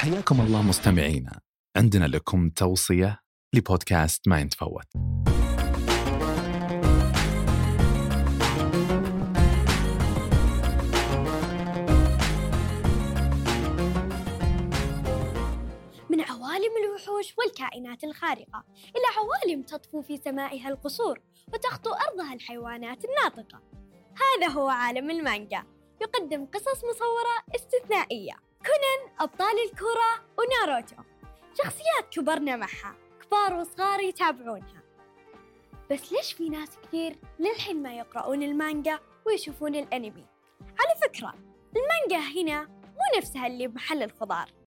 حياكم الله مستمعينا عندنا لكم توصية لبودكاست ما ينتفوت من عوالم الوحوش والكائنات الخارقة إلى عوالم تطفو في سمائها القصور وتخطو أرضها الحيوانات الناطقة. هذا هو عالم المانجا. يقدم قصص مصورة استثنائية. كونان أبطال الكرة وناروتو. شخصيات كبرنا معها كبار وصغار يتابعونها. بس ليش في ناس كثير للحين ما يقرؤون المانجا ويشوفون الأنمي؟ على فكرة المانجا هنا مو نفسها اللي بمحل الخضار.